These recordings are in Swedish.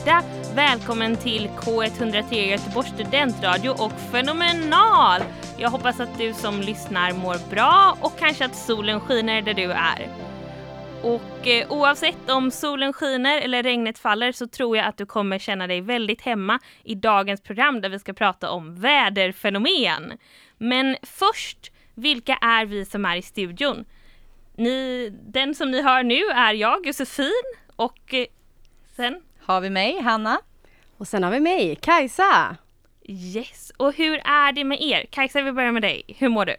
Förmiddag! Välkommen till K103 Göteborgs studentradio och Fenomenal! Jag hoppas att du som lyssnar mår bra och kanske att solen skiner där du är. Och eh, oavsett om solen skiner eller regnet faller så tror jag att du kommer känna dig väldigt hemma i dagens program där vi ska prata om väderfenomen. Men först, vilka är vi som är i studion? Ni, den som ni hör nu är jag, Josefin, och eh, sen har vi mig, Hanna? Och sen har vi mig, Kajsa. Yes, och hur är det med er? Kajsa, vi börjar med dig. Hur mår du?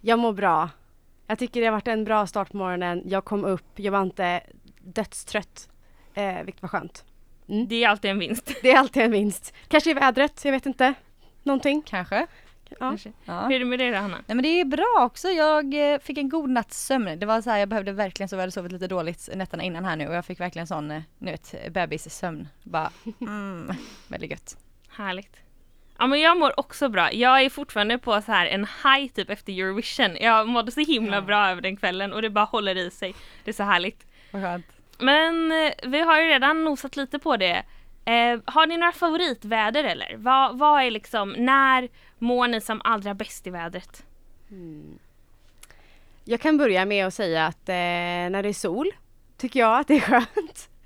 Jag mår bra. Jag tycker det har varit en bra start på morgonen. Jag kom upp, jag var inte dödstrött. Eh, vilket var skönt. Det är alltid en vinst. Det är alltid en vinst. Kanske i vädret, jag vet inte. Någonting. Kanske. Ja. Ja. Hur är det med dig då, Hanna? Nej men det är bra också. Jag eh, fick en god natts sömn. Det var så här, jag behövde verkligen sova. Jag hade sovit lite dåligt nätterna innan här nu och jag fick verkligen sån, eh, ni vet, bebissömn. Bara, mm, väldigt gött. Härligt. Ja men jag mår också bra. Jag är fortfarande på så här en high typ efter Eurovision. Jag mådde så himla bra över den kvällen och det bara håller i sig. Det är så härligt. Vad skönt. Men eh, vi har ju redan nosat lite på det. Eh, har ni några favoritväder eller? Vad, vad är liksom, när mår ni som allra bäst i vädret? Mm. Jag kan börja med att säga att eh, när det är sol tycker jag att det är skönt.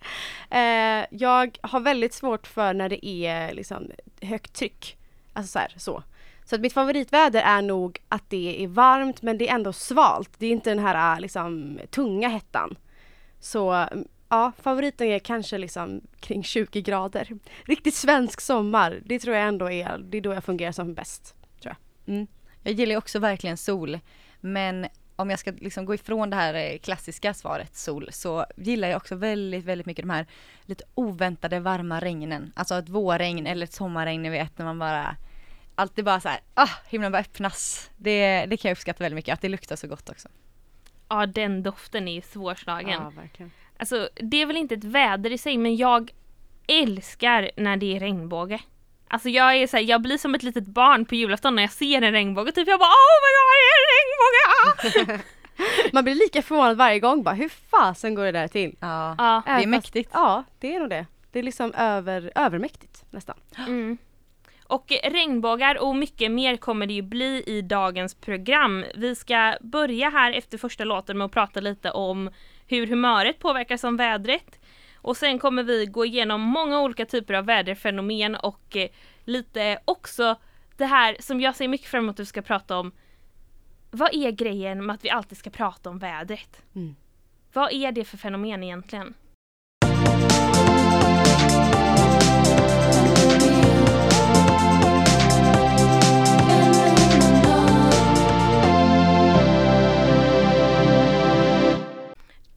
Eh, jag har väldigt svårt för när det är liksom högt tryck. Alltså så här, så. Så att mitt favoritväder är nog att det är varmt men det är ändå svalt. Det är inte den här liksom tunga hettan. Så ja, favoriten är kanske liksom kring 20 grader. Riktigt svensk sommar. Det tror jag ändå är, det är då jag fungerar som bäst. Tror jag. Mm. Jag gillar ju också verkligen sol. Men om jag ska liksom gå ifrån det här eh, klassiska svaret sol så gillar jag också väldigt, väldigt mycket de här lite oväntade varma regnen. Alltså ett vårregn eller ett sommarregn ni vet när man bara Alltid bara så här, ah, himlen bara öppnas. Det, det kan jag uppskatta väldigt mycket, att det luktar så gott också. Ja den doften är ju svårslagen. Ja, verkligen. Alltså det är väl inte ett väder i sig men jag älskar när det är regnbåge. Alltså jag är så här, jag blir som ett litet barn på julafton när jag ser en regnbåge. Typ jag bara my god det är en regnbåge! Man blir lika förvånad varje gång bara hur fasen går det där till? Ja, Ja, det är fast- mäktigt. Ja, det är nog det. Det är liksom över, övermäktigt nästan. mm. Och regnbågar och mycket mer kommer det ju bli i dagens program. Vi ska börja här efter första låten med att prata lite om hur humöret påverkas av vädret. Och sen kommer vi gå igenom många olika typer av väderfenomen och eh, lite också det här som jag ser mycket fram emot att vi ska prata om. Vad är grejen med att vi alltid ska prata om vädret? Mm. Vad är det för fenomen egentligen?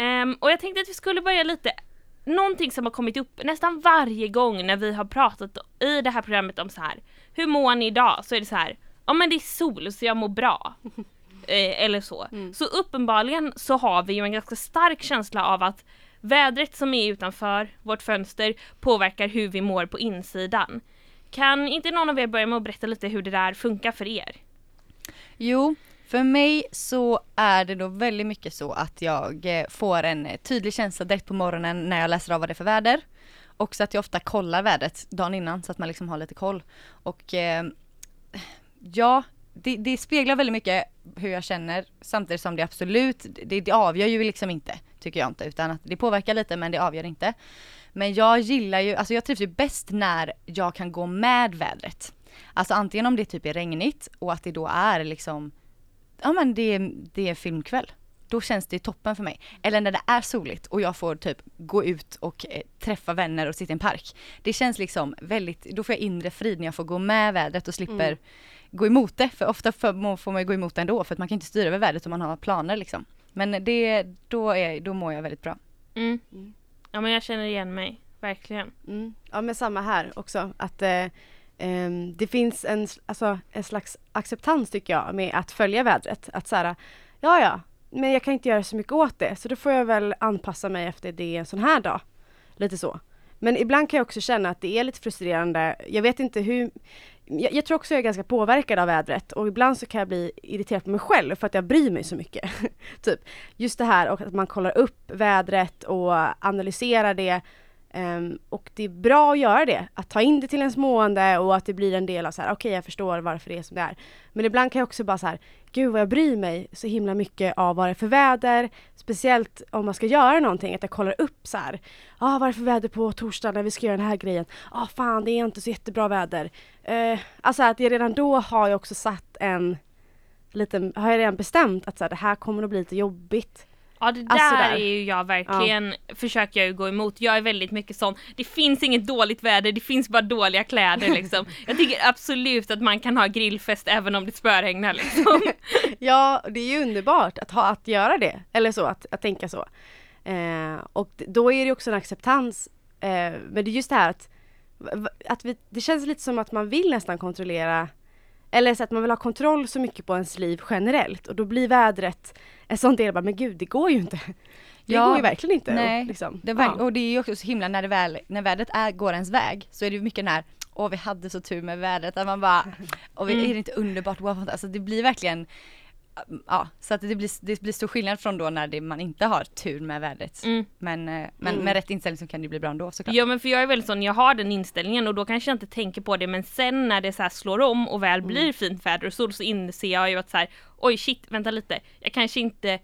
Ehm, och jag tänkte att vi skulle börja lite Någonting som har kommit upp nästan varje gång när vi har pratat i det här programmet om så här Hur mår ni idag? Så är det så här Ja men det är sol så jag mår bra eh, Eller så Så uppenbarligen så har vi ju en ganska stark känsla av att Vädret som är utanför vårt fönster påverkar hur vi mår på insidan Kan inte någon av er börja med att berätta lite hur det där funkar för er? Jo, för mig så är det då väldigt mycket så att jag eh, får en eh, tydlig känsla direkt på morgonen när jag läser av vad det är för väder. Också att jag ofta kollar vädret dagen innan så att man liksom har lite koll. Och eh, ja, det, det speglar väldigt mycket hur jag känner samtidigt som det absolut, det, det avgör ju liksom inte, tycker jag inte, utan att det påverkar lite men det avgör inte. Men jag gillar ju, alltså jag trivs ju bäst när jag kan gå med vädret. Alltså antingen om det typ är regnigt och att det då är liksom, ja men det, är- det är filmkväll. Då känns det toppen för mig. Eller när det är soligt och jag får typ gå ut och eh, träffa vänner och sitta i en park. Det känns liksom väldigt, då får jag inre frid när jag får gå med vädret och slipper Mm. gå emot det. För ofta får man ju gå emot det ändå för att man kan inte styra över vädret om man har planer liksom. Men det, då, är, då mår jag väldigt bra. Mm. Mm. Ja men jag känner igen mig verkligen. Mm. Ja men samma här också att eh, Um, det finns en, alltså, en slags acceptans tycker jag med att följa vädret. Att så här, ja ja, men jag kan inte göra så mycket åt det så då får jag väl anpassa mig efter det en sån här dag. Lite så. Men ibland kan jag också känna att det är lite frustrerande. Jag vet inte hur jag, jag tror också jag är ganska påverkad av vädret och ibland så kan jag bli irriterad på mig själv för att jag bryr mig så mycket. typ just det här och att man kollar upp vädret och analyserar det. Um, och det är bra att göra det, att ta in det till ens mående och att det blir en del av så här, okej jag förstår varför det är som det är. Men ibland kan jag också bara så här, gud vad jag bryr mig så himla mycket av vad det är för väder. Speciellt om man ska göra någonting, att jag kollar upp så här, ah, vad är det för väder på torsdag när vi ska göra den här grejen? Ah fan det är inte så jättebra väder. Uh, alltså att jag redan då har jag också satt en liten, har jag redan bestämt att så här, det här kommer att bli lite jobbigt. Ja det där, Alltså där. är ju jag verkligen, försöker jag ju gå emot. Jag är väldigt mycket sån, det finns inget dåligt väder, det finns bara dåliga kläder liksom. Jag tycker absolut att man kan ha grillfest även om det spöregnar liksom. Ja, det är ju underbart att, ha, att göra det. Eller så, att, att tänka så. Eh, och då är det också en acceptans. Eh, men det är just det här att, att vi, det känns lite som att man vill nästan kontrollera eller så att man vill ha kontroll så mycket på ens liv generellt och då blir vädret en sån del, bara, men gud det går ju inte. Det Ja, går ju verkligen inte. nej, Och, liksom, Det var, ja. Och det är ju också så himla när, det väl, när vädret är, går ens väg så är det ju mycket här Åh vi hade så tur med vädret, att man bara Och vi, Mm. är det inte underbart, wow, alltså det blir verkligen Ja, så att det blir, det blir stor skillnad från då när det, man inte har tur med vädret Mm. Men, eh, men Mm. med rätt inställning så kan det bli bra ändå såklart Ja men för jag är väldigt sån, jag har den inställningen och då kanske jag inte tänker på det men sen när det så här slår om och väl blir fint väder och sol så inser jag ju att så här, oj shit vänta lite, jag kanske inte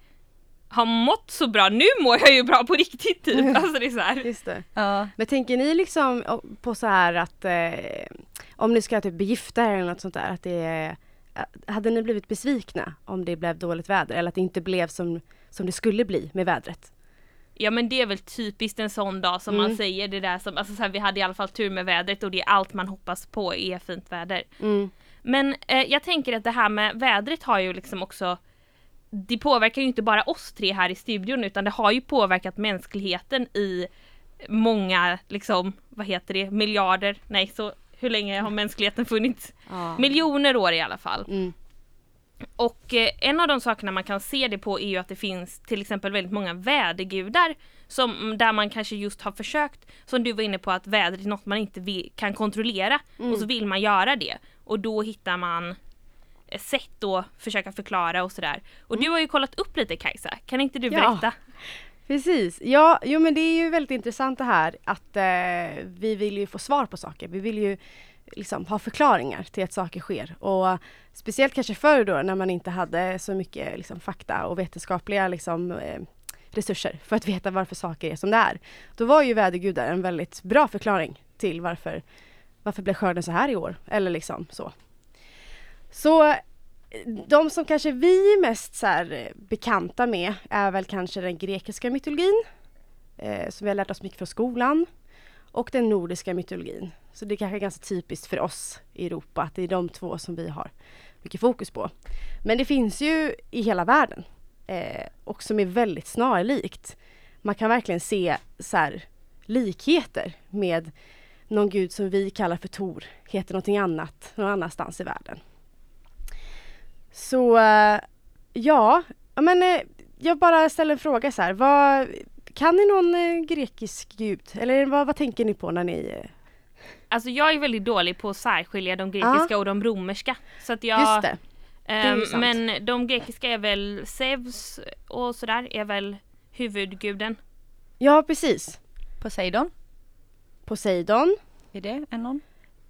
har mått så bra, nu mår jag ju bra på riktigt typ. Alltså det är så här. Just det. Ja, Men tänker ni liksom o- på så här att eh, om ni ska typ begifta er eller något sånt där, att det är, hade ni blivit besvikna om det blev dåligt väder eller att det inte blev som, som det skulle bli med vädret? Ja men det är väl typiskt en sån dag som man Mm. säger det där som, alltså så här, vi hade i alla fall tur med vädret och det är allt man hoppas på är fint väder. Mm. Men eh, jag tänker att det här med vädret har ju liksom också Det påverkar ju inte bara oss tre här i studion utan det har ju påverkat mänskligheten i många, liksom, vad heter det, miljarder, nej så hur länge har mänskligheten funnits? Ja. Miljoner år i alla fall. Mm. Och eh, en av de sakerna man kan se det på är ju att det finns till exempel väldigt många vädergudar som, där man kanske just har försökt, som du var inne på, att vädret är något man inte vill, kan kontrollera och så vill man göra det. Och då hittar man eh, sätt att försöka förklara och sådär. Och du har ju kollat upp lite Kajsa, kan inte du Ja. Precis, ja, jo men det är ju väldigt intressant det här att eh, vi vill ju få svar på saker. Vi vill ju liksom ha förklaringar till att saker sker och speciellt kanske förr då när man inte hade så mycket liksom, fakta och vetenskapliga liksom, eh, resurser för att veta varför saker är som det är. Då var ju vädergudar en väldigt bra förklaring till varför, varför blev skörden så här i år? Eller liksom så. Så de som kanske vi är mest så här, eh, bekanta med är väl kanske den grekiska mytologin eh, som vi har lärt oss mycket från skolan och den nordiska mytologin. Så det är kanske är ganska typiskt för oss i Europa att det är de två som vi har mycket fokus på. Men det finns ju i hela världen eh, och som är väldigt snarlikt. Man kan verkligen se så här, likheter med någon gud som vi kallar för Tor, heter någonting annat någon annanstans i världen. Så eh, ja, men eh, jag bara ställer en fråga så här. Vad, kan ni någon eh, grekisk gud? Eller vad, vad tänker ni på när ni... Alltså jag är väldigt dålig på att särskilja de grekiska och de romerska. Så att jag, Just det. sant. men de grekiska är väl Zeus och sådär är väl huvudguden. Ja, precis. Poseidon, Poseidon. är det en någon?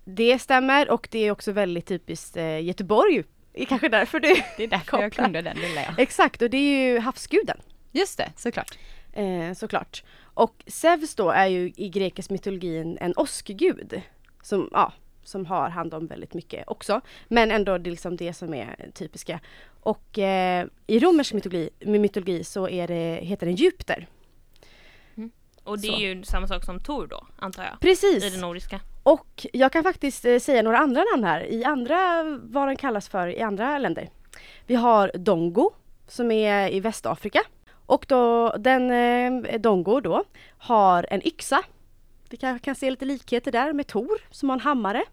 Det stämmer och det är också väldigt typiskt eh, Göteborg. Det är kanske därför du... Det är därför jag kunde den lilla ja. Exakt, och det är ju havsguden. Just det, såklart. Eh, såklart. Och Zeus då är ju i grekisk mytologin en åskgud. Som, ja, som har hand om väldigt mycket också. Men ändå det är liksom det som är typiska. Och eh, i romersk mytologi, mytologi så är det, heter den Jupiter. Och det Så. är ju samma sak som Tor då, antar jag. I Precis! det nordiska. Och jag kan faktiskt eh, säga några andra namn här i andra, vad den kallas för i andra länder. Vi har Dongo som är i Västafrika. Och då, den eh, Dongo då har en yxa Vi kan, kan se lite likheter där med Tor som har en hammare.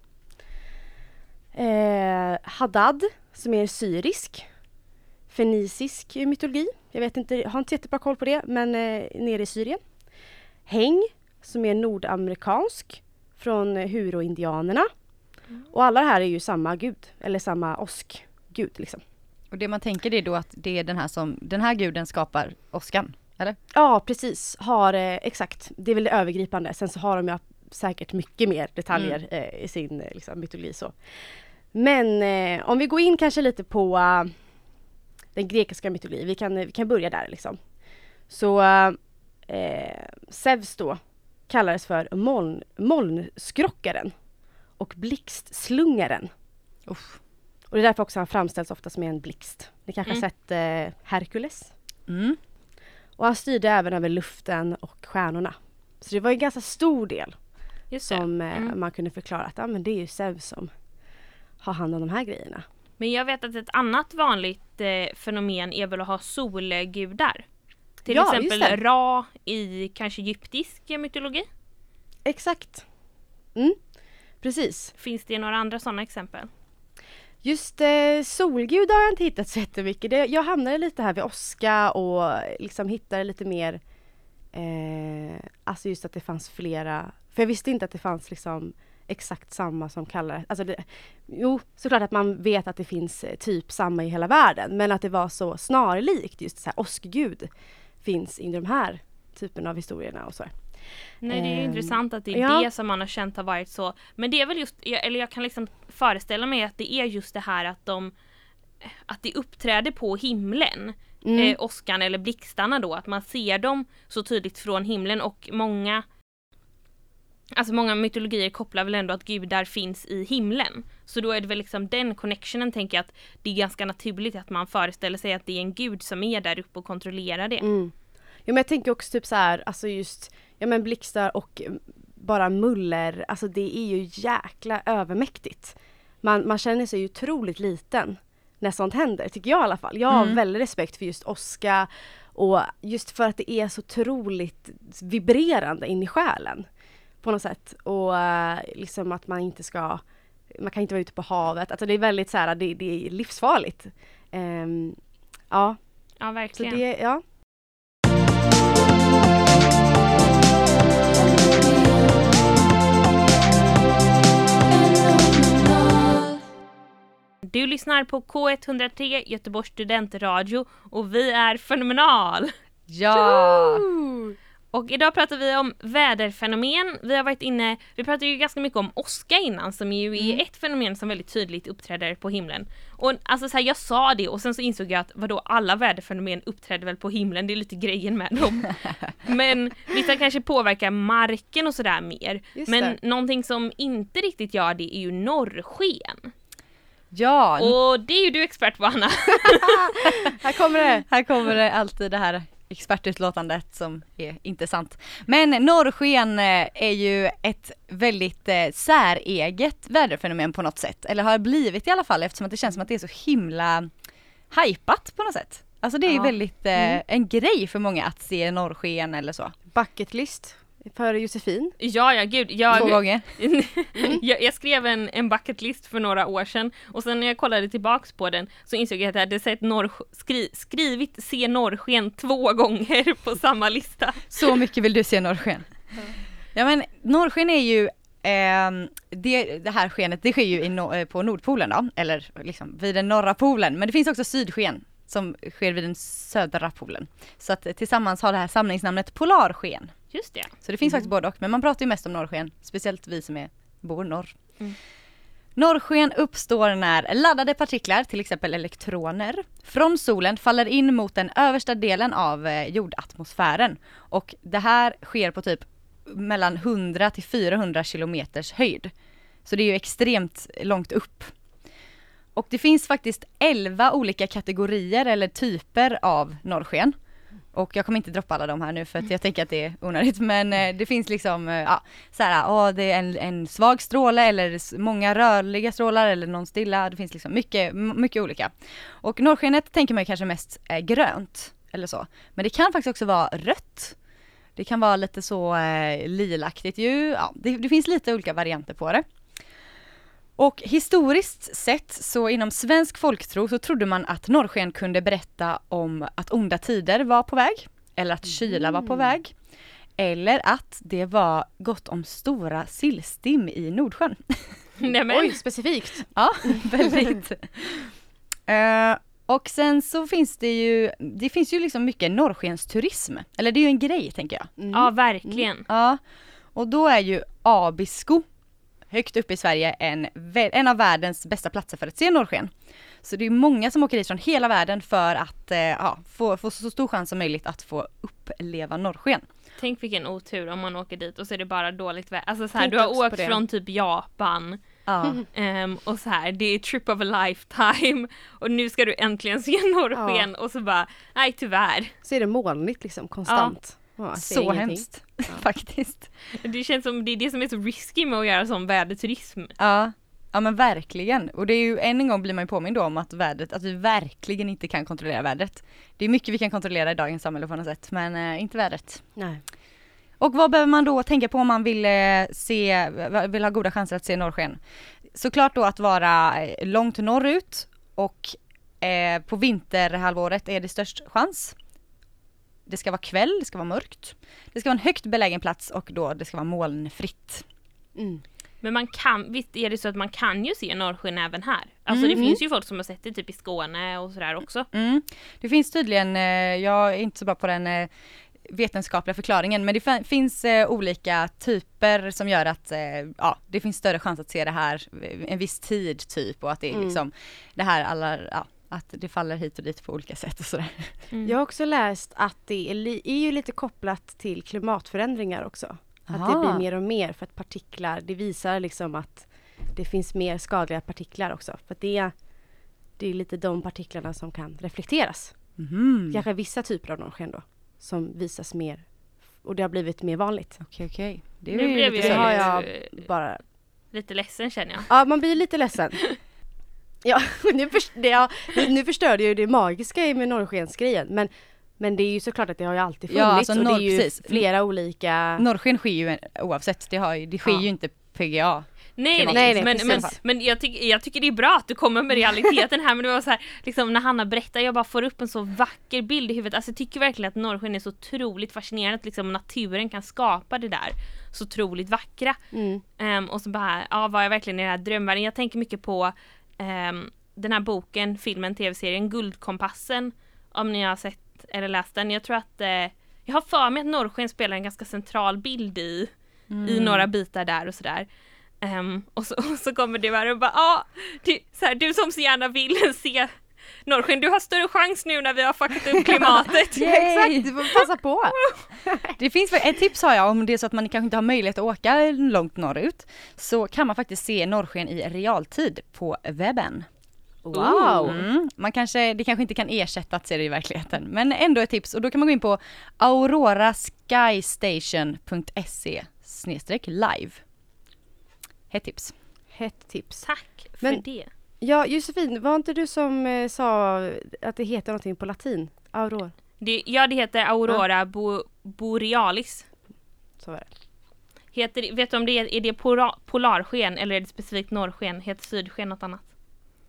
Eh, Haddad som är syrisk. Fenisisk mytologi. Jag vet inte, jag har inte jättebra koll på det men eh, nere i Syrien. Häng som är nordamerikansk från Huro-indianerna. Och alla det här är ju samma gud, eller samma åskgud liksom. Och det man tänker det är då att det är den här som, den här guden skapar åskan, eller? Ja precis, har eh, exakt. Det är väl det övergripande. Sen så har de ju säkert mycket mer detaljer eh, i sin eh, liksom, mytologi så. Men eh, om vi går in kanske lite på uh, den grekiska mytologin, vi kan, vi kan börja där liksom. Så uh, Zeus då kallades för moln, molnskrockaren och blixtslungaren. Uff. Och det är därför också han framställs ofta som en blixt. Ni kanske Mm. har sett eh, Herkules? Mm. Och han styrde även över luften och stjärnorna. Så det var en ganska stor del Just som eh, Mm. man kunde förklara att ah, men det är ju Zeus som har hand om de här grejerna. Men jag vet att ett annat vanligt eh, fenomen är väl att ha solgudar. Till Ja, exempel. Ra i kanske egyptisk mytologi. Exakt. Mm. Precis. Finns det några andra sådana exempel? Just eh, solgud har jag inte hittat så jättemycket. Det, jag hamnade lite här vid åska och liksom hittade lite mer eh, Alltså just att det fanns flera För jag visste inte att det fanns liksom exakt samma som kallades alltså det, Jo, såklart att man vet att det finns eh, typ samma i hela världen men att det var så snarlikt just så här åskgud finns i de här typen av historierna och så. Nej det är ju Ehm, intressant att det är ja. det som man har känt har varit så. Men det är väl just, eller jag kan liksom föreställa mig att det är just det här att de att det uppträder på himlen. Mm. Eh, åskan eller blixtarna då, att man ser dem så tydligt från himlen och många Alltså många mytologier kopplar väl ändå att gudar finns i himlen. Så då är det väl liksom den connectionen tänker jag att det är ganska naturligt att man föreställer sig att det är en gud som är där uppe och kontrollerar det. Mm. Ja, men jag tänker också typ så här, alltså just ja, men blixtar och bara muller, alltså det är ju jäkla övermäktigt. Man, man känner sig ju otroligt liten när sånt händer, tycker jag i alla fall. Jag har Mm. väldigt respekt för just åska och just för att det är så otroligt vibrerande in i själen på något sätt. Och eh, liksom att man inte ska, man kan inte vara ute på havet, alltså det är väldigt så här, det, det är livsfarligt. Ehm, ja, Ja så verkligen. det, ja. Du lyssnar på K103 Göteborgs studentradio och vi är fenomenal! Ja! Och idag pratar vi om väderfenomen. Vi har varit inne, vi pratade ju ganska mycket om åska innan som ju är ett fenomen som väldigt tydligt uppträder på himlen. Och alltså så här, jag sa det och sen så insåg jag att vadå alla väderfenomen uppträder väl på himlen, det är lite grejen med dem. Men vissa kanske påverkar marken och sådär mer. Just Men det. någonting som inte riktigt gör det är ju norrsken. Ja, Och det är ju du expert på Anna. Här kommer det! här kommer det alltid det här expertutlåtandet som är inte sant. Men norrsken eh, är ju ett väldigt eh, säreget väderfenomen på något sätt. Eller har blivit i alla fall eftersom att det känns som att det är så himla hypat på något sätt. Alltså det är Ja. väldigt eh, en grej för många att se norrsken eller så. Bucket list för Josefin. Ja, ja gud. Två Jag, gånger. jag, jag skrev en, en bucket list för några år sedan och sen när jag kollade tillbaks på den så insåg jag att jag hade sett norr, skri, skrivit se norrsken två gånger på samma lista. Så mycket vill du se norrsken. Ja men norrsken är ju ehm, det, det här skenet det sker ju i no, eh, på Nordpolen då, eller liksom vid den norra polen. Men det finns också sydsken som sker vid den södra polen. Så att eh, tillsammans har det här samlingsnamnet polarsken. Just det. Så det finns faktiskt både och, men man pratar ju mest om norrsken, speciellt vi som är, bor norr. Mm. Norrsken uppstår när laddade partiklar, till exempel elektroner, från solen faller in mot den översta delen av eh, jordatmosfären. Och det här sker på typ mellan 100 till 400 kilometers höjd. Så det är ju extremt långt upp. Och det finns faktiskt 11 olika kategorier eller typer av norrsken. Och jag kommer inte droppa alla de här nu för att jag tänker att det är onödigt men eh, det finns liksom, eh, ja, så här, åh, det är en, en svag stråle eller många rörliga strålar eller någon stilla. Det finns liksom mycket, mycket olika. Och norrskenet tänker man ju kanske mest är grönt eller så. Men det kan faktiskt också vara rött. Det kan vara lite så eh, lilaktigt ju. Ja, det, det finns lite olika varianter på det. Och historiskt sett så inom svensk folktro så trodde man att norrsken kunde berätta om att onda tider var på väg. Eller att kyla var på väg. Eller att det var gott om stora sillstim i Nordsjön. Nämen. Oj, specifikt. Ja, väldigt. Eh, och sen så finns det ju, det finns ju liksom mycket norrskensturism. Eller det är ju en grej tänker jag. Mm. Ja, verkligen. Ja, och då är ju Abisko högt upp i Sverige en, en av världens bästa platser för att se norrsken. Så det är många som åker dit från hela världen för att eh, ja, få, få så stor chans som möjligt att få uppleva norrsken. Tänk vilken otur om man åker dit och så är det bara dåligt väder. Alltså så här, du har åkt det. från typ Japan Ja, ehm, och så här, det är trip of a lifetime och nu ska du äntligen se norrsken och så bara, nej tyvärr. Så är det molnigt liksom konstant. Ja, så ingenting. hemskt faktiskt. Det känns som det är det som är så risky med att göra sån väderturism. Ja, ja men verkligen. Och det är ju än en gång blir man ju påmind då om att vädret, att vi verkligen inte kan kontrollera vädret. Det är mycket vi kan kontrollera i dagens samhälle på något sätt, men eh, inte vädret. Nej. Och vad behöver man då tänka på om man vill eh, se, vill ha goda chanser att se norrsken? Såklart då att vara eh, långt norrut och eh, på vinterhalvåret är det störst chans. Det ska vara kväll, det ska vara mörkt. Det ska vara en högt belägen plats och då det ska vara molnfritt. Mm. Men man kan, visst är det så att man kan ju se norrsken även här? Alltså det finns ju folk som har sett det typ i Skåne och sådär också. Mm. Det finns tydligen, eh, jag är inte så bra på den eh, vetenskapliga förklaringen, men det fin- finns eh, olika typer som gör att ja, det finns större chans att se det här en viss tid typ och att det är Mm. liksom det här alla, ja, att det faller hit och dit på olika sätt och sådär. Mm. Jag har också läst att det är, li- är ju lite kopplat till klimatförändringar också. Att det Aha. blir mer och mer för att partiklar, det visar liksom att det finns mer skadliga partiklar också. För att det, det är lite de partiklarna som kan reflekteras. Mhm. Kanske vissa typer av norrsken då, som visas mer. Och det har blivit mer vanligt. Okej okej. Det är Nu ju blev lite Det jag har jag bara... lite ledsen känner jag. Ja, man blir lite ledsen. Ja, nu, förs- det, ja, nu förstörde jag ju det magiska med norrskensgrejen. Men, men det är ju såklart att det har ju alltid funnits Ja, alltså och norr- det är ju precis. flera olika... Norrsken sker ju oavsett, det, har, ju- det sker Ja. ju inte PGA. Nej, nej, Nej, men, precis. men, men jag, tyck, jag tycker det är bra att du kommer med realiteten här men det var så här, liksom när Hanna berättar, jag bara får upp en så vacker bild i huvudet. Alltså jag tycker verkligen att norrsken är så otroligt fascinerande att liksom naturen kan skapa det där så otroligt vackra. Mm. Ehm, och så bara, ja var jag verkligen i den här drömvärlden. Jag tänker mycket på ehm, den här boken, filmen, tv-serien Guldkompassen. Om ni har sett eller läst den. Jag tror att, eh, jag har för mig att norrsken spelar en ganska central bild i, i några bitar där och sådär. Ehm, och, så, och så kommer du här och bara, ja, du, så här, du som så gärna vill se norrsken, du har större chans nu när vi har fuckat upp klimatet. Exakt, du får passa på! Det finns ett tips har jag om det är så att man kanske inte har möjlighet att åka långt norrut. Så kan man faktiskt se norrsken i realtid på webben. Wow! Mm. Man kanske, det kanske inte kan ersätta att se det i verkligheten, men ändå ett tips. Och då kan man gå in på auroraskystation.se live. Ett tips. Hett tips. Tack för Men- det. Ja, Josefin, var inte du som eh, sa att det heter någonting på latin? Auror, det. Ja, det heter Aurora bo, borealis. så var det. Heter, vet du om det är, är det pora, polarsken eller är det specifikt norrsken? Heter sydsken något annat?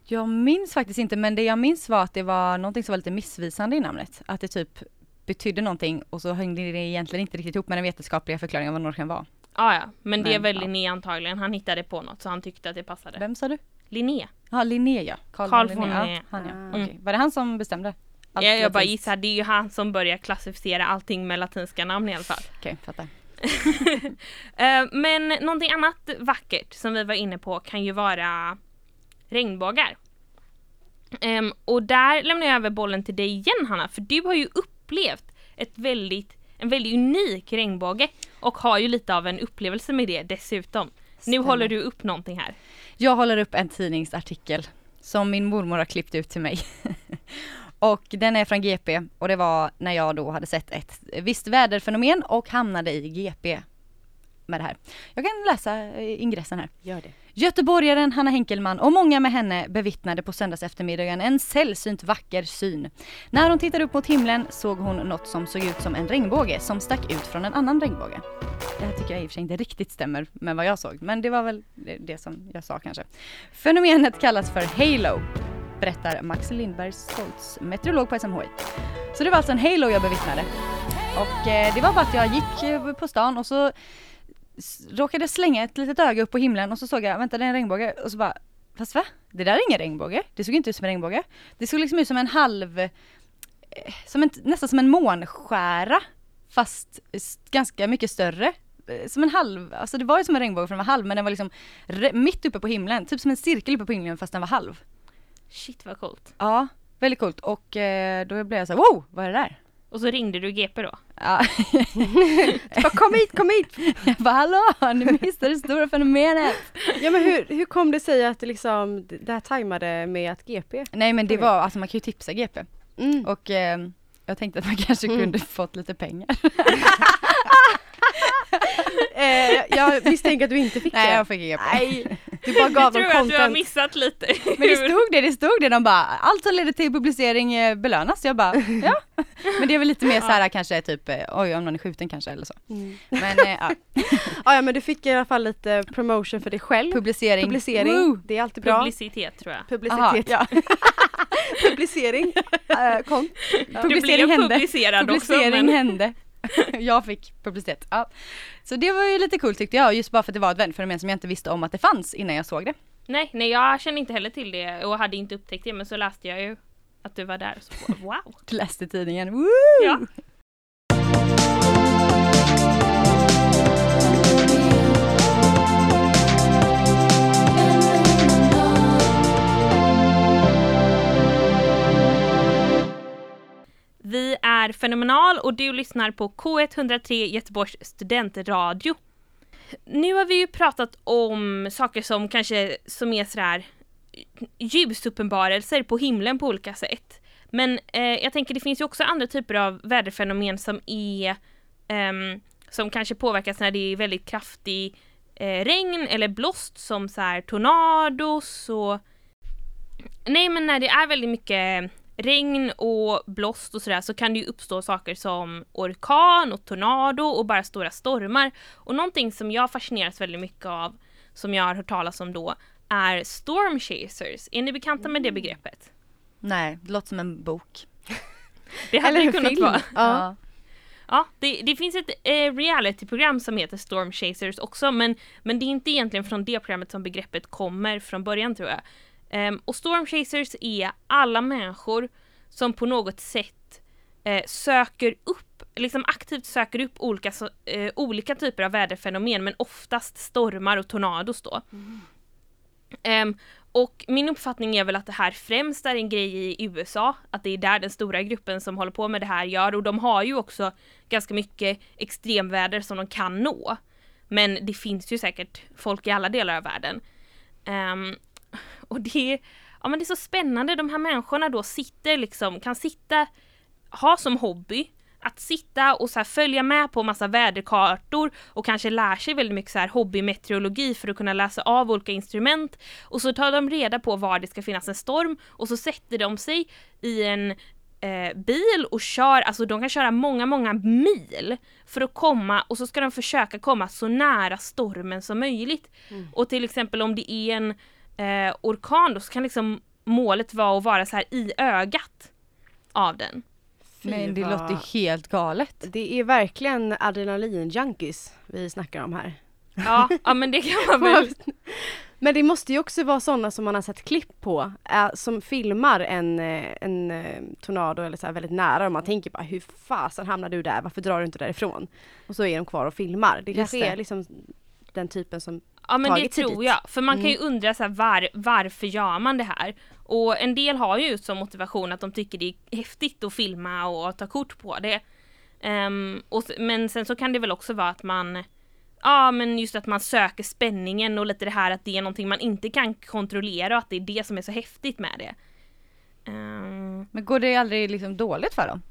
Jag minns faktiskt inte, men det jag minns var att det var någonting som var lite missvisande i namnet. Att det typ betydde någonting och så hängde det egentligen inte riktigt ihop med den vetenskapliga förklaringen av vad norrsken var. Ah, ja, men det är väl ja. Linné antagligen. Han hittade på något så han tyckte att det passade. Vem sa du? Linné. Ja, Linné ja. Carl von von Ja, Linné. han, ja. Ah. Okej. Var det han som bestämde? Allt Ja, jag bara gissar, det är ju han som börjar klassificera allting med latinska namn i alla fall. Okej, fattar. Eh, men någonting annat vackert som vi var inne på kan ju vara regnbågar. Ehm, och där lämnar jag över bollen till dig igen Hanna, för du har ju upplevt ett väldigt, en väldigt unik regnbåge och har ju lite av en upplevelse med det dessutom. Nu Stämmer. håller du upp någonting här. Jag håller upp en tidningsartikel som min mormor har klippt ut till mig. och den är från GP och det var när jag då hade sett ett visst väderfenomen och hamnade i GP. med det här. Jag kan läsa eh, ingressen här. Gör det. Göteborgaren Hanna Henkelman och många med henne bevittnade på söndags eftermiddagen en sällsynt vacker syn. När hon tittade upp mot himlen såg hon något som såg ut som en regnbåge som stack ut från en annan regnbåge. Det här tycker jag i och för sig inte riktigt stämmer med vad jag såg, men det var väl det, som jag sa kanske. Fenomenet kallas för halo, berättar Max Lindberg Stoltz, meteorolog på SMHI. Så det var alltså en halo jag bevittnade. Och eh, det var bara att jag gick eh, på stan och så råkade slänga ett litet öga upp på himlen och så såg jag, vänta det är en regnbåge och så bara, fast va? Det där är ingen regnbåge. Det såg inte ut som en regnbåge. Det såg liksom ut som en halv, eh, som en, nästan som en månskära fast ganska mycket större. Eh, Som en halv, alltså det var ju som en regnbåge för den var halv men den var liksom mitt uppe på himlen, typ som en cirkel uppe på himlen fast den var halv. Shit vad coolt. Ja, väldigt coolt och eh, då blev jag så här, wow, vad är det där? Och så ringde du GP då? Ja, Bara, kom hit, kom hit! jag bara hallå, ni missade det stora fenomenet. Ja men hur, hur kom det sig att det liksom, det här tajmade med att GP? Nej men det var, alltså man kan ju tipsa GP Mm. och eh, jag tänkte att man kanske Mm. kunde fått lite pengar. Eh, jag misstänker att du inte fick Nej det. jag fick inga. Nej, du bara gav jag dem tror att du har content. missat lite. Men det stod det, det stod det, de bara allt som leder till publicering eh, belönas. Jag bara ja. Men det är väl lite mer så här kanske typ eh, oj om någon är skjuten kanske eller så. Mm. Men eh, ja, Ja, ja men du fick i alla fall lite promotion för dig själv. publicering. Publicering, Woo! det är alltid bra. Publicitet tror jag. Publicitet. Aha, ja. Publicering. Kon. Du Publicering blev hände. publicerad också. Publicering Men... hände. jag fick publicitet. Ja. Så det var ju lite coolt tyckte jag, just bara för att det var ett vändfenomen som jag inte visste om att det fanns innan jag såg det. Nej, nej jag kände inte heller till det och hade inte upptäckt det men så läste jag ju att du var där så wow. Läste i tidningen. Woo! Ja. Fenomenal och du lyssnar på K103 Göteborgs studentradio. Nu har vi ju pratat om saker som kanske som är sådär ljusuppenbarelser på himlen på olika sätt. Men eh, jag tänker det finns ju också andra typer av väderfenomen som är eh, som kanske påverkas när det är väldigt kraftig eh, regn eller blåst som så här tornados och Nej men när det är väldigt mycket regn och blåst och sådär så kan det ju uppstå saker som orkan och tornado och bara stora stormar. Och någonting som jag fascineras väldigt mycket av, som jag har hört talas om då, är storm chasers. Är ni bekanta med det begreppet? Nej, det låter som en bok. Det hade Eller det kunnat film. vara. Ja. Ja, det, det finns ett eh, realityprogram som heter Storm Chasers också, men, men det är inte egentligen från det programmet som begreppet kommer från början tror jag. Ehm, och Storm Chasers är alla människor som på något sätt eh, söker upp, liksom aktivt söker upp olika, så, eh, olika typer av väderfenomen, men oftast stormar och tornados då. Ehm, och min uppfattning är väl att det här främst är en grej i USA, att det är där den stora gruppen som håller på med det här gör och de har ju också ganska mycket extremväder som de kan nå. Men det finns ju säkert folk i alla delar av världen. Ehm, och det är, ja, men det är så spännande, de här människorna då sitter liksom, kan sitta, ha som hobby att sitta och så följa med på massa väderkartor och kanske lär sig väldigt mycket så här hobbymeteorologi för att kunna läsa av olika instrument. Och så tar de reda på var det ska finnas en storm och så sätter de sig i en eh, bil och kör, alltså de kan köra många, många mil för att komma och så ska de försöka komma så nära stormen som möjligt. Och till exempel om det är en eh, orkan då så kan liksom målet vara att vara så här i ögat av den. Men det låter helt galet. Det är verkligen adrenalin-junkies vi snackar om här. Ja, ja men det kan man väl. Men det måste ju också vara sådana som man har sett klipp på, äh, som filmar en, eh, en eh, tornado eller så här väldigt nära och man tänker bara hur fasen hamnar du där, varför drar du inte därifrån? Och så är de kvar och filmar. Det kanske är liksom den typen som Ja men det tror dit. jag. För man kan ju Mm. undra så här, var, varför gör man det här? Och en del har ju som motivation att de tycker det är häftigt att filma och ta kort på det. Ehm, och, men sen så kan det väl också vara att man Ja men just att man söker spänningen och lite det här att det är någonting man inte kan kontrollera och att det är det som är så häftigt med det. Ehm, Men går det aldrig liksom dåligt för dem?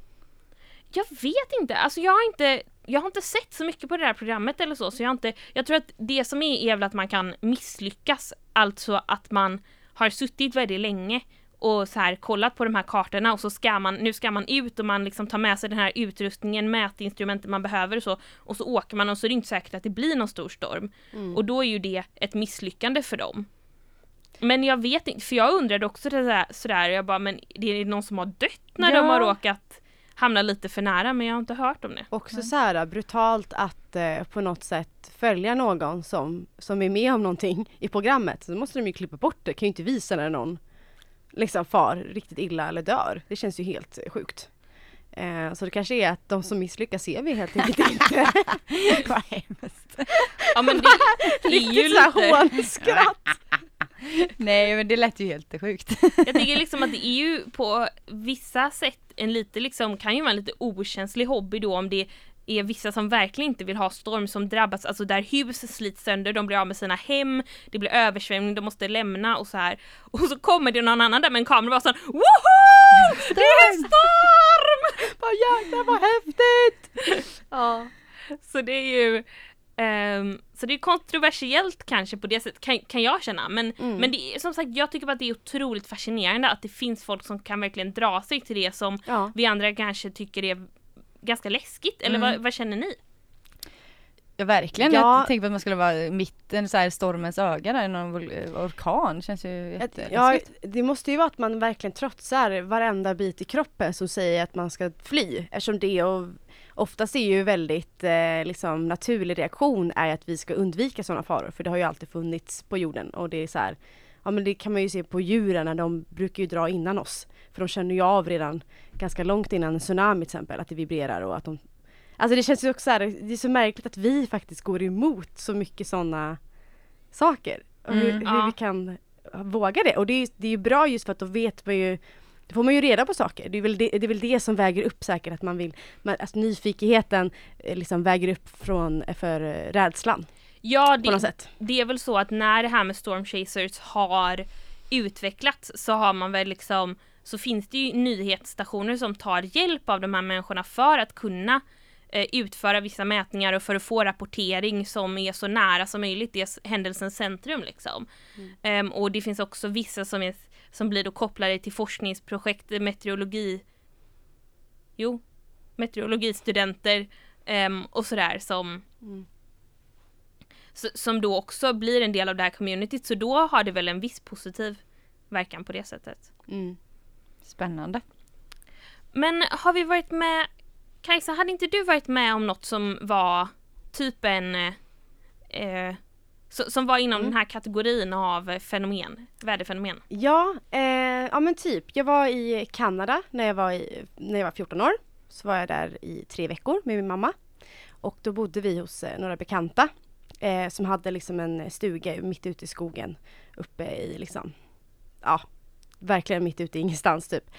jag vet inte, alltså jag har inte jag har inte sett så mycket på det här programmet eller så, så jag har inte, jag tror att det som är är väl att man kan misslyckas, alltså att man har suttit väldigt länge och så här kollat på de här kartorna och så ska man, nu ska man ut och man liksom tar med sig den här utrustningen, mätinstrumenten man behöver och så och så åker man och så är det inte säkert att det blir någon stor storm. Mm. Och då är ju det ett misslyckande för dem. Men jag vet inte, för jag undrade också det där, sådär, jag bara men det är någon som har dött när Ja. de har råkat hamna lite för nära men jag har inte hört om det. Också så här brutalt att eh, på något sätt följa någon som, som är med om någonting i programmet. Så måste de ju klippa bort det, kan ju inte visa när någon liksom far riktigt illa eller dör. Det känns ju helt eh, sjukt. Eh, så det kanske är att de som misslyckas ser vi helt enkelt inte. Vad hemskt. Ja men det är ju Riktigt lite, hånskratt. Nej men det lät ju helt sjukt. jag tycker liksom att det är ju på vissa sätt en lite liksom, kan ju vara en lite okänslig hobby då om det är vissa som verkligen inte vill ha storm som drabbas, alltså där hus slits sönder, de blir av med sina hem, det blir översvämning, de måste lämna och så här. Och så kommer det någon annan där med en kamera och bara sån Woho! Det är en storm! Vad jäklar vad häftigt! Ja. Så det är ju ehm, så det är kontroversiellt kanske på det sättet kan, kan jag känna men, Mm. men det är, som sagt jag tycker bara att det är otroligt fascinerande att det finns folk som kan verkligen dra sig till det som Ja. vi andra kanske tycker är ganska läskigt eller Mm. vad, vad känner ni? Ja verkligen, Ja. jag tänkte att man skulle vara mitten så här stormens öga där, någon orkan känns ju Ja, jätteläskigt. det måste ju vara att man verkligen trotsar varenda bit i kroppen som säger att man ska fly. Eftersom det och oftast är ju väldigt eh, liksom naturlig reaktion är att vi ska undvika sådana faror. För det har ju alltid funnits på jorden och det är så här, ja men det kan man ju se på djuren, de brukar ju dra innan oss. För de känner ju av redan ganska långt innan en tsunami till exempel, att det vibrerar och att de Alltså det känns ju också så här, det är så märkligt att vi faktiskt går emot så mycket sådana saker. Och hur, Mm, hur ja. vi kan våga det. Och det är, det är ju bra just för att då vet man ju då får man ju reda på saker. Det är väl det, det, är väl det som väger upp säkert att man vill, man, alltså nyfikenheten eh, liksom väger upp från, för eh, rädslan Ja det, sätt. det är väl så att när det här med Storm Chasers har utvecklats så har man väl liksom så finns det ju nyhetsstationer som tar hjälp av de här människorna för att kunna eh, utföra vissa mätningar och för att få rapportering som är så nära som möjligt det händelsens centrum liksom. Ehm, och det finns också vissa som, är, som blir då kopplade till forskningsprojekt, meteorologi, jo, meteorologistudenter ehm, och sådär som Mm. som då också blir en del av det här communityt så då har det väl en viss positiv verkan på det sättet. Mm. Spännande. Men har vi varit med, Kajsa, hade inte du varit med om något som var typ en, eh, so- som var inom Mm. den här kategorin av fenomen, väderfenomen? Ja, eh, ja men typ. Jag var i Kanada när jag var, i, när jag var 14 år. Så var jag där i tre veckor med min mamma. Och då bodde vi hos eh, några bekanta eh, som hade liksom en stuga mitt ute i skogen. Uppe i liksom, ja, verkligen mitt ute i ingenstans typ.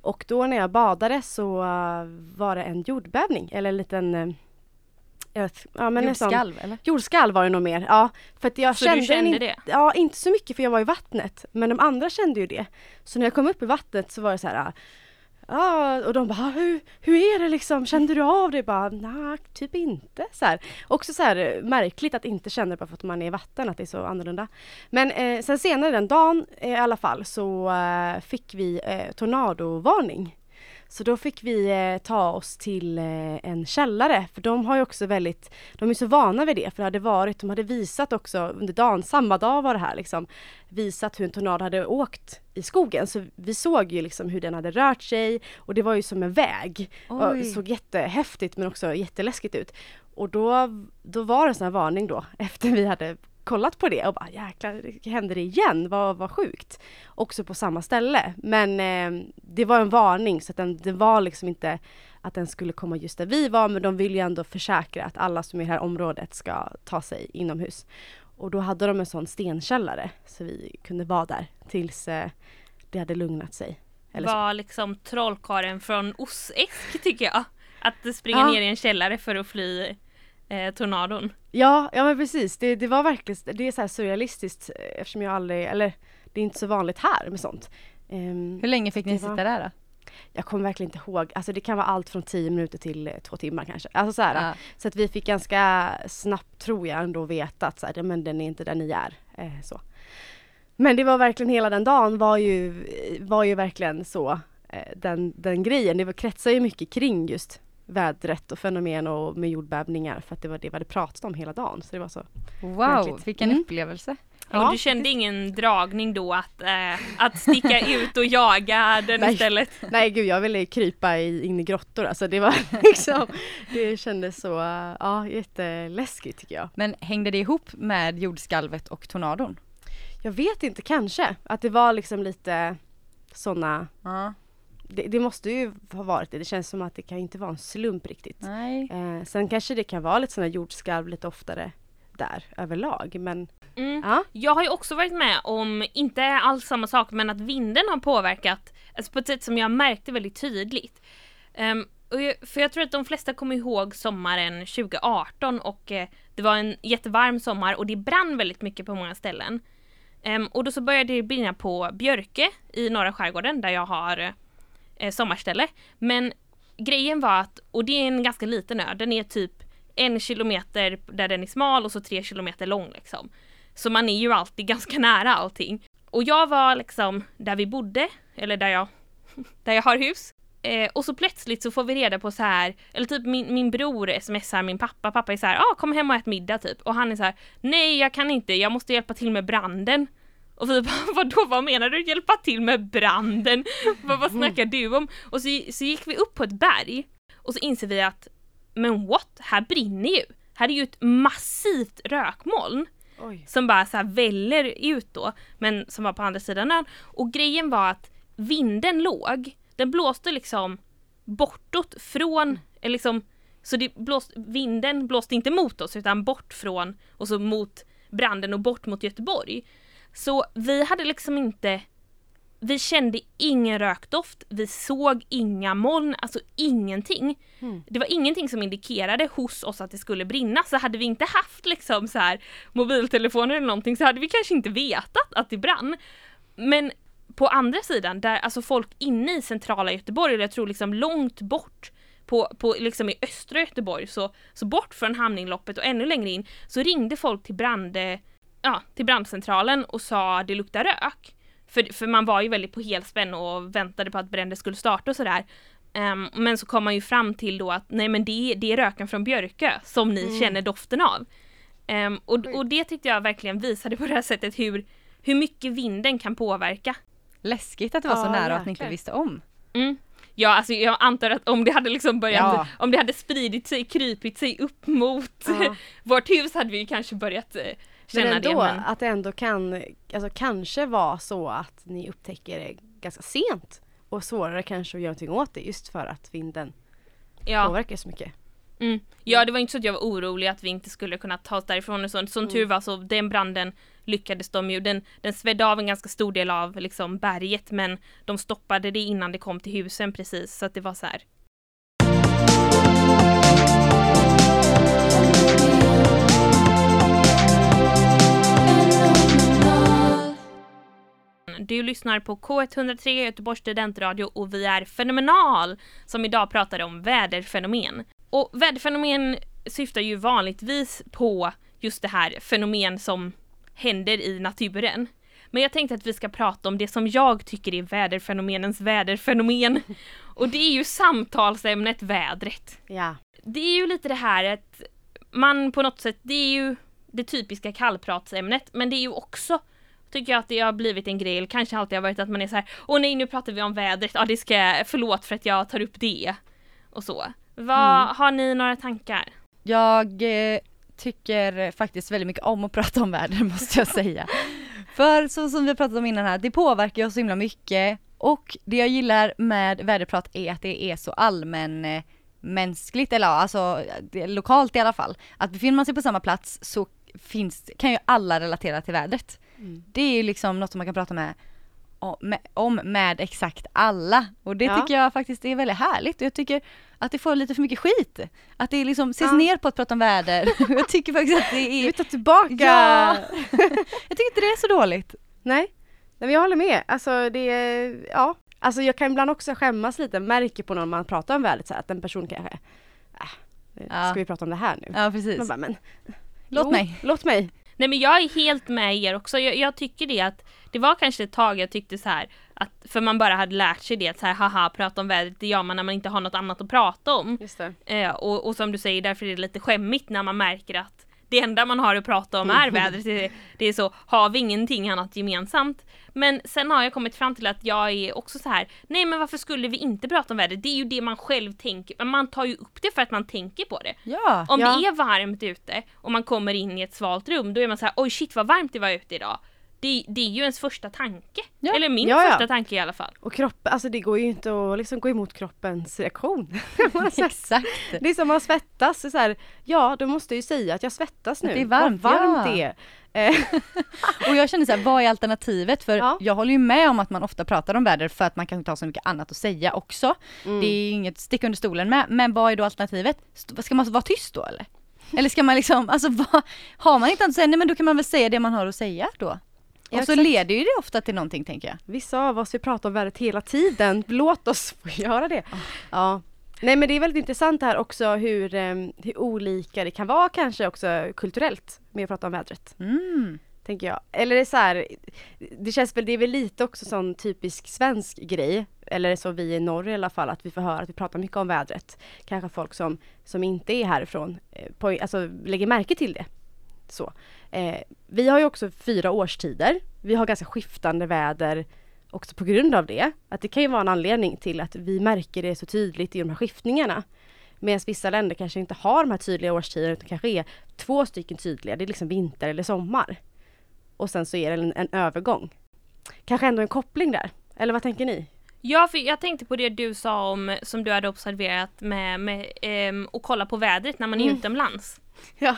Och då när jag badade så eh, var det en jordbävning eller en liten eh, jag vet, ja, men Jordskalv eller? Jordskalv var det nog mer, ja. För att jag Så kände, du kände in- det? Ja, inte så mycket för jag var i vattnet. Men de andra kände ju det. Så när jag kom upp i vattnet så var det så här. Ja, och de bara, hur, hur är det liksom? Kände du av det? Bara, nej, typ inte. Så här. Också så här eh, märkligt att inte känna det bara för att man är i vatten, att det är så annorlunda. Men eh, sen senare den dagen eh, i alla fall så eh, fick vi eh, tornadovarning. Så då fick vi eh, ta oss till eh, en källare för de har ju också väldigt, de är så vana vid det för det hade varit, de hade visat också under dagen, samma dag var det här liksom, visat hur en tornado hade åkt i skogen. Så vi såg ju liksom hur den hade rört sig och det var ju som en väg. Och Oj. det såg jättehäftigt men också jätteläskigt ut. Och då, då var det en sån här varning då efter vi hade kollat på det och bara jäklar, hände det igen? Vad, vad sjukt. Också på samma ställe. Men eh, det var en varning så att den, det var liksom inte att den skulle komma just där vi var men de vill ju ändå försäkra att alla som är i det här området ska ta sig inomhus. Och då hade de en sån stenkällare så vi kunde vara där tills eh, det hade lugnat sig. Eller så. Var liksom trollkarlen från Ossäsk tycker jag. Att springa Ja. ner i en källare för att fly eh, tornadon. Ja, ja men precis. Det, det var verkligen, det är så här surrealistiskt eh, eftersom jag aldrig, eller det är inte så vanligt här med sånt. Ehm, Hur länge fick ni var- sitta där då? jag kommer verkligen inte ihåg, alltså det kan vara allt från 10 minuter till eh, två timmar kanske. Alltså så här, Ja. så att vi fick ganska snabbt tror jag ändå veta att så här, ja, men den är inte där ni är. Eh, så. Men det var verkligen hela den dagen var ju, var ju verkligen så eh, den, den grejen. Det var, kretsar ju mycket kring just vädret och fenomen och med jordbävningar för att det var det vi hade pratat om hela dagen. Så det var så. Wow, Verkligen. vilken Mm. upplevelse. och du kände ingen dragning då att, eh, att sticka ut och jaga den Nej. istället? Nej gud jag ville krypa i, in i grottor alltså det var liksom Det kändes så, eh, ja jätteläskigt tycker jag. Men hängde det ihop med jordskalvet och tornadon? Jag vet inte, kanske att det var liksom lite sådana Ja. Det, det måste ju ha varit det. Det känns som att det kan inte vara en slump riktigt. Nej. Eh, sen kanske det kan vara lite sådana jordskalv lite oftare där överlag men Mm. ja. Jag har ju också varit med om, inte alls samma sak, men att vinden har påverkat alltså på ett sätt som jag märkte väldigt tydligt. Och jag, för jag tror att de flesta kommer ihåg sommaren 2018 och eh, det var en jättevarm sommar och det brann väldigt mycket på många ställen. Ehm, och då så började det brinna på Björke i norra skärgården där jag har eh, sommarställe. Men grejen var att, och det är en ganska liten ö, den är typ en kilometer där den är smal och så tre kilometer lång liksom. Så man är ju alltid ganska nära allting. Och jag var liksom där vi bodde, eller där jag, där jag har hus. Eh, och så plötsligt så får vi reda på så här, eller typ min, min bror smsar min pappa, pappa är så här, ah, kom hem och ät middag typ. Och han är så här, nej jag kan inte, jag måste hjälpa till med branden. Och vi bara, vadå, vad menar du hjälpa till med branden? vad, vad snackar du om? Och så, så gick vi upp på ett berg och så inser vi att, men what, här brinner ju. Här är ju ett massivt rökmoln Oj. som bara så här väller ut då, men som var på andra sidan ön. Och grejen var att vinden låg, den blåste liksom bortåt från, eller liksom, så det blåste, vinden blåste inte mot oss utan bort från, och så mot branden och bort mot Göteborg. Så vi hade liksom inte, vi kände ingen rökdoft, vi såg inga moln, alltså ingenting. Mm. Det var ingenting som indikerade hos oss att det skulle brinna, så hade vi inte haft liksom så här mobiltelefoner eller någonting så hade vi kanske inte vetat att det brann. Men på andra sidan, där alltså folk inne i centrala Göteborg, eller jag tror liksom långt bort på, på liksom i östra Göteborg, så, så bort från hamninloppet och ännu längre in, så ringde folk till, brand, ja, till brandcentralen och sa det luktar rök. För, för man var ju väldigt på helspänn och väntade på att bränder skulle starta och sådär. Ehm, men så kom man ju fram till då att nej men det, är- det är röken från Björkö som ni Mm. känner doften av. Ehm, och, och det tyckte jag verkligen visade på det här sättet hur, hur mycket vinden kan påverka. Läskigt att det var så Ja, nära och att ni inte visste om. Mm. Ja, alltså jag antar att om det hade liksom börjat, Ja. om det hade spridit sig, krypit sig upp mot Ja. vårt hus hade vi kanske börjat eh, känna Men ändå det. Men, att det ändå kan, alltså kanske vara så att ni upptäcker det ganska sent och svårare kanske att göra någonting åt det just för att vinden ja, påverkar så mycket. mm. ja, det var inte så att jag var orolig att vi inte skulle kunna ta oss därifrån och sånt. Som Mm. tur var så den branden lyckades de ju, den, den svedde av en ganska stor del av liksom berget men de stoppade det innan det kom till husen precis så att det var så här. Du lyssnar på K103 Göteborgs studentradio och vi är Fenomenal som idag pratar om väderfenomen. Och väderfenomen syftar ju vanligtvis på just det här fenomen som händer i naturen. Men jag tänkte att vi ska prata om det som jag tycker är väderfenomenens väderfenomen. Och det är ju samtalsämnet vädret Ja. det är ju lite det här att man på något sätt, det är ju det typiska kallpratsämnet, men det är ju också tycker jag att det har blivit en grej, kanske alltid har varit att man är så här, åh nej nu pratar vi om vädret, ja det ska jag, förlåt för att jag tar upp det. Och så. Vad, Mm. Har ni några tankar? Jag eh, tycker faktiskt väldigt mycket om att prata om väder måste jag säga. För så som vi pratat om innan här, det påverkar oss så himla mycket och det jag gillar med väderprat är att det är så allmän eh, mänskligt eller alltså lokalt i alla fall. Att befinner man sig på samma plats så finns, kan ju alla relatera till vädret. Mm. Det är ju liksom något som man kan prata med om med, exakt alla och det Ja. tycker jag faktiskt är väldigt härligt och jag tycker att det får lite för mycket skit. Att det liksom ses Ja. ner på att prata om väder. jag tycker faktiskt att det Du är... vill ta tillbaka! Ja. jag tycker inte det är så dåligt. Nej. Nej men jag håller med. Alltså det är, ja. Alltså jag kan ibland också skämmas lite, märker på någon man pratar om vädret så här, att en person kanske, äh, ska vi prata om det här nu? Ja precis. Man bara, men Låt jo, mig. Låt mig. Nej men jag är helt med er också. Jag, jag tycker det att det var kanske ett tag jag tyckte så här att för man bara hade lärt sig det att så här haha prata om vädret det gör man när man inte har något annat att prata om. Eh, och, och som du säger därför är det lite skämmigt när man märker att det enda man har att prata om är vädret. Det, är så, har vi ingenting annat gemensamt? Men sen har jag kommit fram till att jag är också så här, nej men varför skulle vi inte prata om vädret? Det är ju det man själv tänker, men man tar ju upp det för att man tänker på det. Ja. Om Ja. det är varmt ute och man kommer in i ett svalt rum, då är man så här, oj shit vad varmt det var ute idag. Det, det är ju ens första tanke. Ja. Eller min Ja, ja. första tanke i alla fall. Och kroppen, alltså det går ju inte att liksom gå emot kroppens reaktion. Exakt. det är som man svettas, så här, ja då måste jag ju säga att jag svettas nu. Det är varmt, Vad varmt det är. Eh, Och jag känner så här, vad är alternativet? För Ja. jag håller ju med om att man ofta pratar om väder för att man kan inte ha så mycket annat att säga också. Mm. Det är inget stick under stolen med, men vad är då alternativet? Ska man vara tyst då eller? Eller ska man liksom, alltså vad, har man inte annat att säga, nej men då kan man väl säga det man har att säga då. Ja, Och så exakt. leder ju det ofta till någonting tänker jag. Vissa av oss vill prata om vädret hela tiden, låt oss få göra det. Ja. Nej men det är väldigt intressant här också hur, eh, hur olika det kan vara kanske också kulturellt med att prata om vädret. Mm. Tänker jag. Eller det är så här, det känns väl, det är väl lite också sån typisk svensk grej. Eller så vi i norr i alla fall, att vi får höra att vi pratar mycket om vädret. Kanske folk som, som inte är härifrån, eh, på, alltså lägger märke till det. Så. Eh, vi har ju också fyra årstider. Vi har ganska skiftande väder också på grund av det. Att det kan ju vara en anledning till att vi märker det så tydligt i de här skiftningarna. Medan vissa länder kanske inte har de här tydliga årstiderna utan kanske är två stycken tydliga. Det är liksom vinter eller sommar. Och sen så är det en, en övergång. Kanske ändå en koppling där. Eller vad tänker ni? Ja, för jag tänkte på det du sa om, som du hade observerat med, med ehm, att kolla på vädret när man är Mm. utomlands. Ja,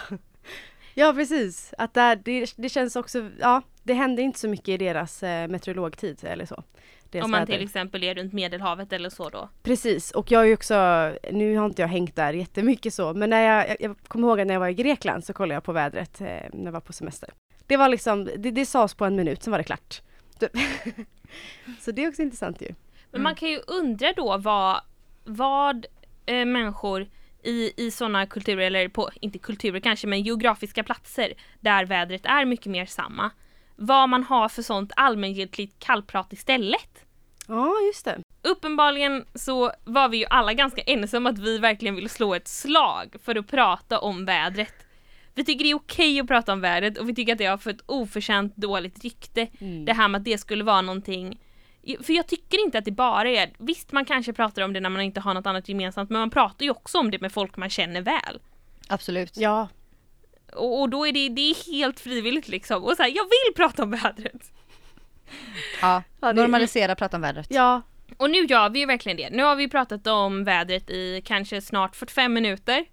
ja precis. Att där, det, det känns också, ja, det händer inte så mycket i deras eh, meteorologtid eller så. Om man till exempel är runt Medelhavet eller så då. Precis, och jag är ju också, nu har inte jag hängt där jättemycket så, men när jag, jag, jag kommer ihåg att när jag var i Grekland så kollade jag på vädret eh, när jag var på semester. Det var liksom, det, det sades på en minut, sen var det klart. Typ. så det är också intressant ju. Men man kan ju undra då vad, vad eh, människor i, i sådana kulturer, eller på, inte kulturer kanske, men geografiska platser där vädret är mycket mer samma. Vad man har för sånt allmängiltigt kallprat istället. Ja, just det. Uppenbarligen så var vi ju alla ganska ense om att vi verkligen vill slå ett slag för att prata om vädret. Vi tycker det är okej att prata om vädret och vi tycker att det har fått oförtjänt dåligt rykte. Det här med att det skulle vara någonting för jag tycker inte att det bara är, visst man kanske pratar om det när man inte har något annat gemensamt men man pratar ju också om det med folk man känner väl. Absolut. Ja, Och, och då är det, det är helt frivilligt liksom. Och så här, jag vill prata om vädret! Ja, normalisera prata om vädret. ja, Och nu gör vi ju verkligen det. Nu har vi pratat om vädret i kanske snart 45 minuter.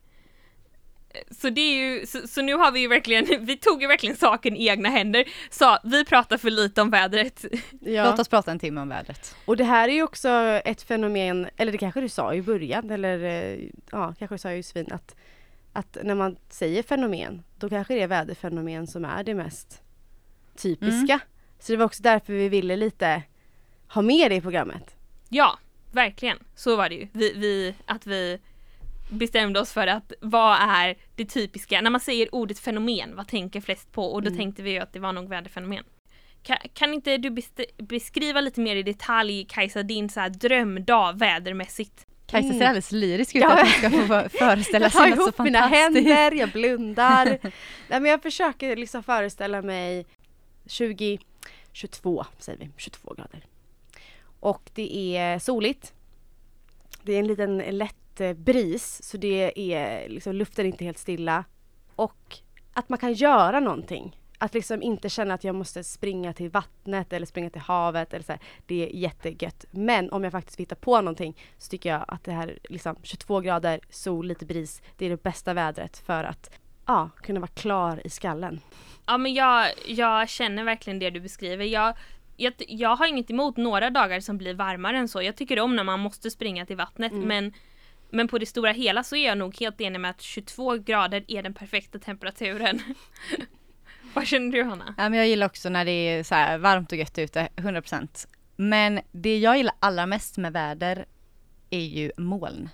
Så det är ju, så, så nu har vi ju verkligen, vi tog ju verkligen saken i egna händer. Sa, vi pratar för lite om vädret. ja. Låt oss prata en timme om vädret. Och det här är ju också ett fenomen, eller det kanske du sa i början, eller eh, ja, kanske du sa Josefin, att, att när man säger fenomen, då kanske det är väderfenomen som är det mest typiska. Så det var också därför vi ville lite ha med det i programmet. Ja, verkligen. Så var det ju. Vi, vi, att vi bestämde oss för att vad är det typiska, när man säger ordet fenomen, vad tänker flest på? Och då Mm. tänkte vi ju att det var nog väderfenomen. Kan, kan inte du best- beskriva lite mer i detalj Kajsa din så här drömdag vädermässigt? Kajsa ser Mm. alldeles lyrisk ut Ja. att hon ska få föreställa Jag tar sig något så ihop mina fantastiskt. händer, jag blundar. Nej men jag försöker liksom föreställa mig 20, 22 säger vi, 22 grader. Och det är soligt. Det är en liten lätt eh, bris så det är liksom luften är inte helt stilla. Och att man kan göra någonting. Att liksom inte känna att jag måste springa till vattnet eller springa till havet eller så här. Det är jättegött. Men om jag faktiskt vill hitta på någonting så tycker jag att det här liksom 22 grader, sol, lite bris. Det är det bästa vädret för att ja, kunna vara klar i skallen. Ja men jag, jag känner verkligen det du beskriver. Jag, jag, jag har inget emot några dagar som blir varmare än så. Jag tycker om när man måste springa till vattnet Mm. men, men på det stora hela så är jag nog helt enig med att 22 grader är den perfekta temperaturen. Vad känner du Hanna? Ja, men jag gillar också när det är så här varmt och gött ute, 100%. Men det jag gillar allra mest med väder är ju moln.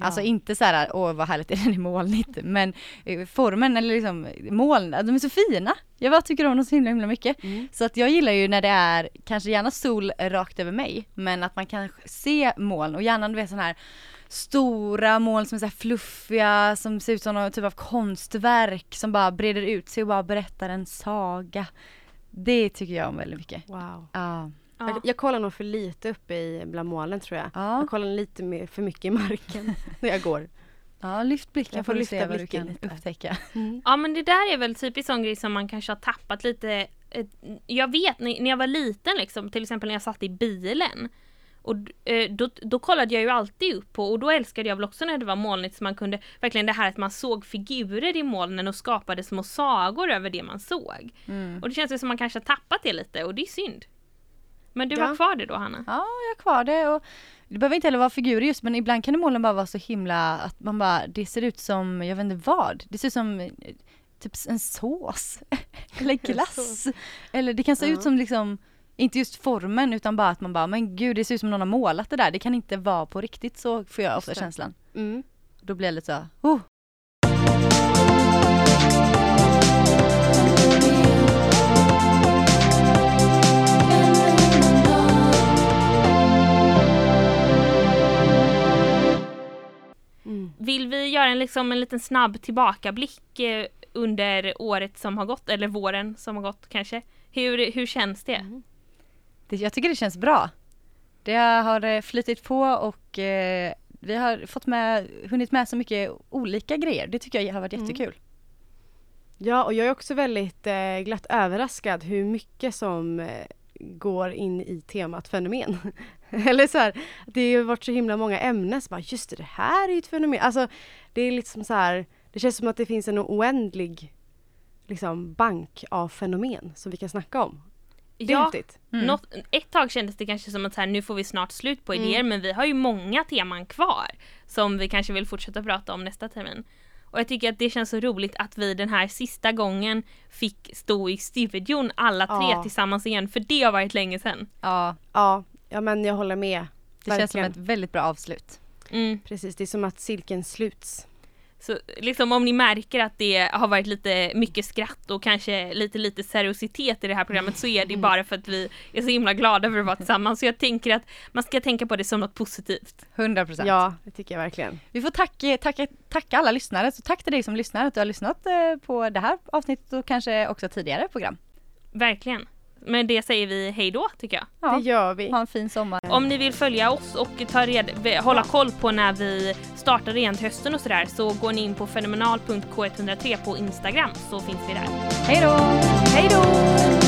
Alltså inte så här, åh vad härligt är det är molnigt, men eh, formen eller liksom moln, de är så fina. Jag bara tycker om dem så himla himla mycket. Mm. Så att jag gillar ju när det är, kanske gärna sol rakt över mig, men att man kan se moln och gärna du vet sån här stora moln som är så här fluffiga, som ser ut som någon typ av konstverk som bara breder ut sig och bara berättar en saga. Det tycker jag om väldigt mycket. Wow. Ja. Ja. Jag, jag kollar nog för lite uppe i bland molnen tror jag. Ja, Jag kollar lite mer, för mycket i marken när jag går. ja lyft blicken får du lyfta se vad du kan lite. upptäcka. Ja men det där är väl typiskt sån grej som man kanske har tappat lite eh, Jag vet när när jag var liten liksom, till exempel när jag satt i bilen och eh, då, då kollade jag ju alltid upp på och då älskade jag väl också när det var molnigt så man kunde verkligen det här att man såg figurer i molnen och skapade små sagor över det man såg. Mm. Och det känns ju som man kanske har tappat det lite och det är synd. Men du Ja. har kvar det då Hanna? Ja, jag har kvar det och det behöver inte heller vara figurer just men ibland kan molnen bara vara så himla att man bara, det ser ut som, jag vet inte vad, det ser ut som eh, typ en sås eller glass. eller det kan se ut som liksom, inte just formen utan bara att man bara, men gud det ser ut som någon har målat det där, det kan inte vara på riktigt så får jag ofta känslan. Mm. Då blir jag lite så, oh. Mm. Vill vi göra en, liksom, en liten snabb tillbakablick eh, under året som har gått, eller våren som har gått kanske? Hur, hur känns det? Mm. Det, jag tycker det känns bra. Det har eh, flytit på och eh, vi har fått med, hunnit med så mycket olika grejer. Det tycker jag har varit Mm. jättekul. Ja, och jag är också väldigt eh, glatt överraskad hur mycket som eh, går in i temat fenomen. Eller så här, det har varit så himla många ämnen som bara just det, det här är ju ett fenomen. Alltså det är liksom så här, det känns som att det finns en oändlig liksom bank av fenomen som vi kan snacka om. Det är Ja, häftigt. Mm. något, ett tag kändes det kanske som att så här, nu får vi snart slut på Mm. idéer men vi har ju många teman kvar som vi kanske vill fortsätta prata om nästa termin. Och jag tycker att det känns så roligt att vi den här sista gången fick stå i studion alla tre Ja. tillsammans igen för det har varit länge sedan. Ja, Ja, ja men jag håller med. det känns som Verkligen. ett väldigt bra avslut. Mm. Precis, det är som att cirkeln sluts. Så liksom om ni märker att det har varit lite mycket skratt och kanske lite lite seriositet i det här programmet så är det bara för att vi är så himla glada för att vara tillsammans. Så jag tänker att man ska tänka på det som något positivt. 100 procent. Ja, det tycker jag verkligen. Vi får tacka, tacka, tacka alla lyssnare, så tack till dig som lyssnar att du har lyssnat eh, på det här avsnittet och kanske också tidigare program. Verkligen. Men det säger vi hej då tycker jag. Ja, Det gör vi. ha en fin sommar. Om ni vill följa oss och ta red, hålla koll på när vi startar igen till hösten och sådär så går ni in på fenomenal.k103 på Instagram så finns vi där. Hej då!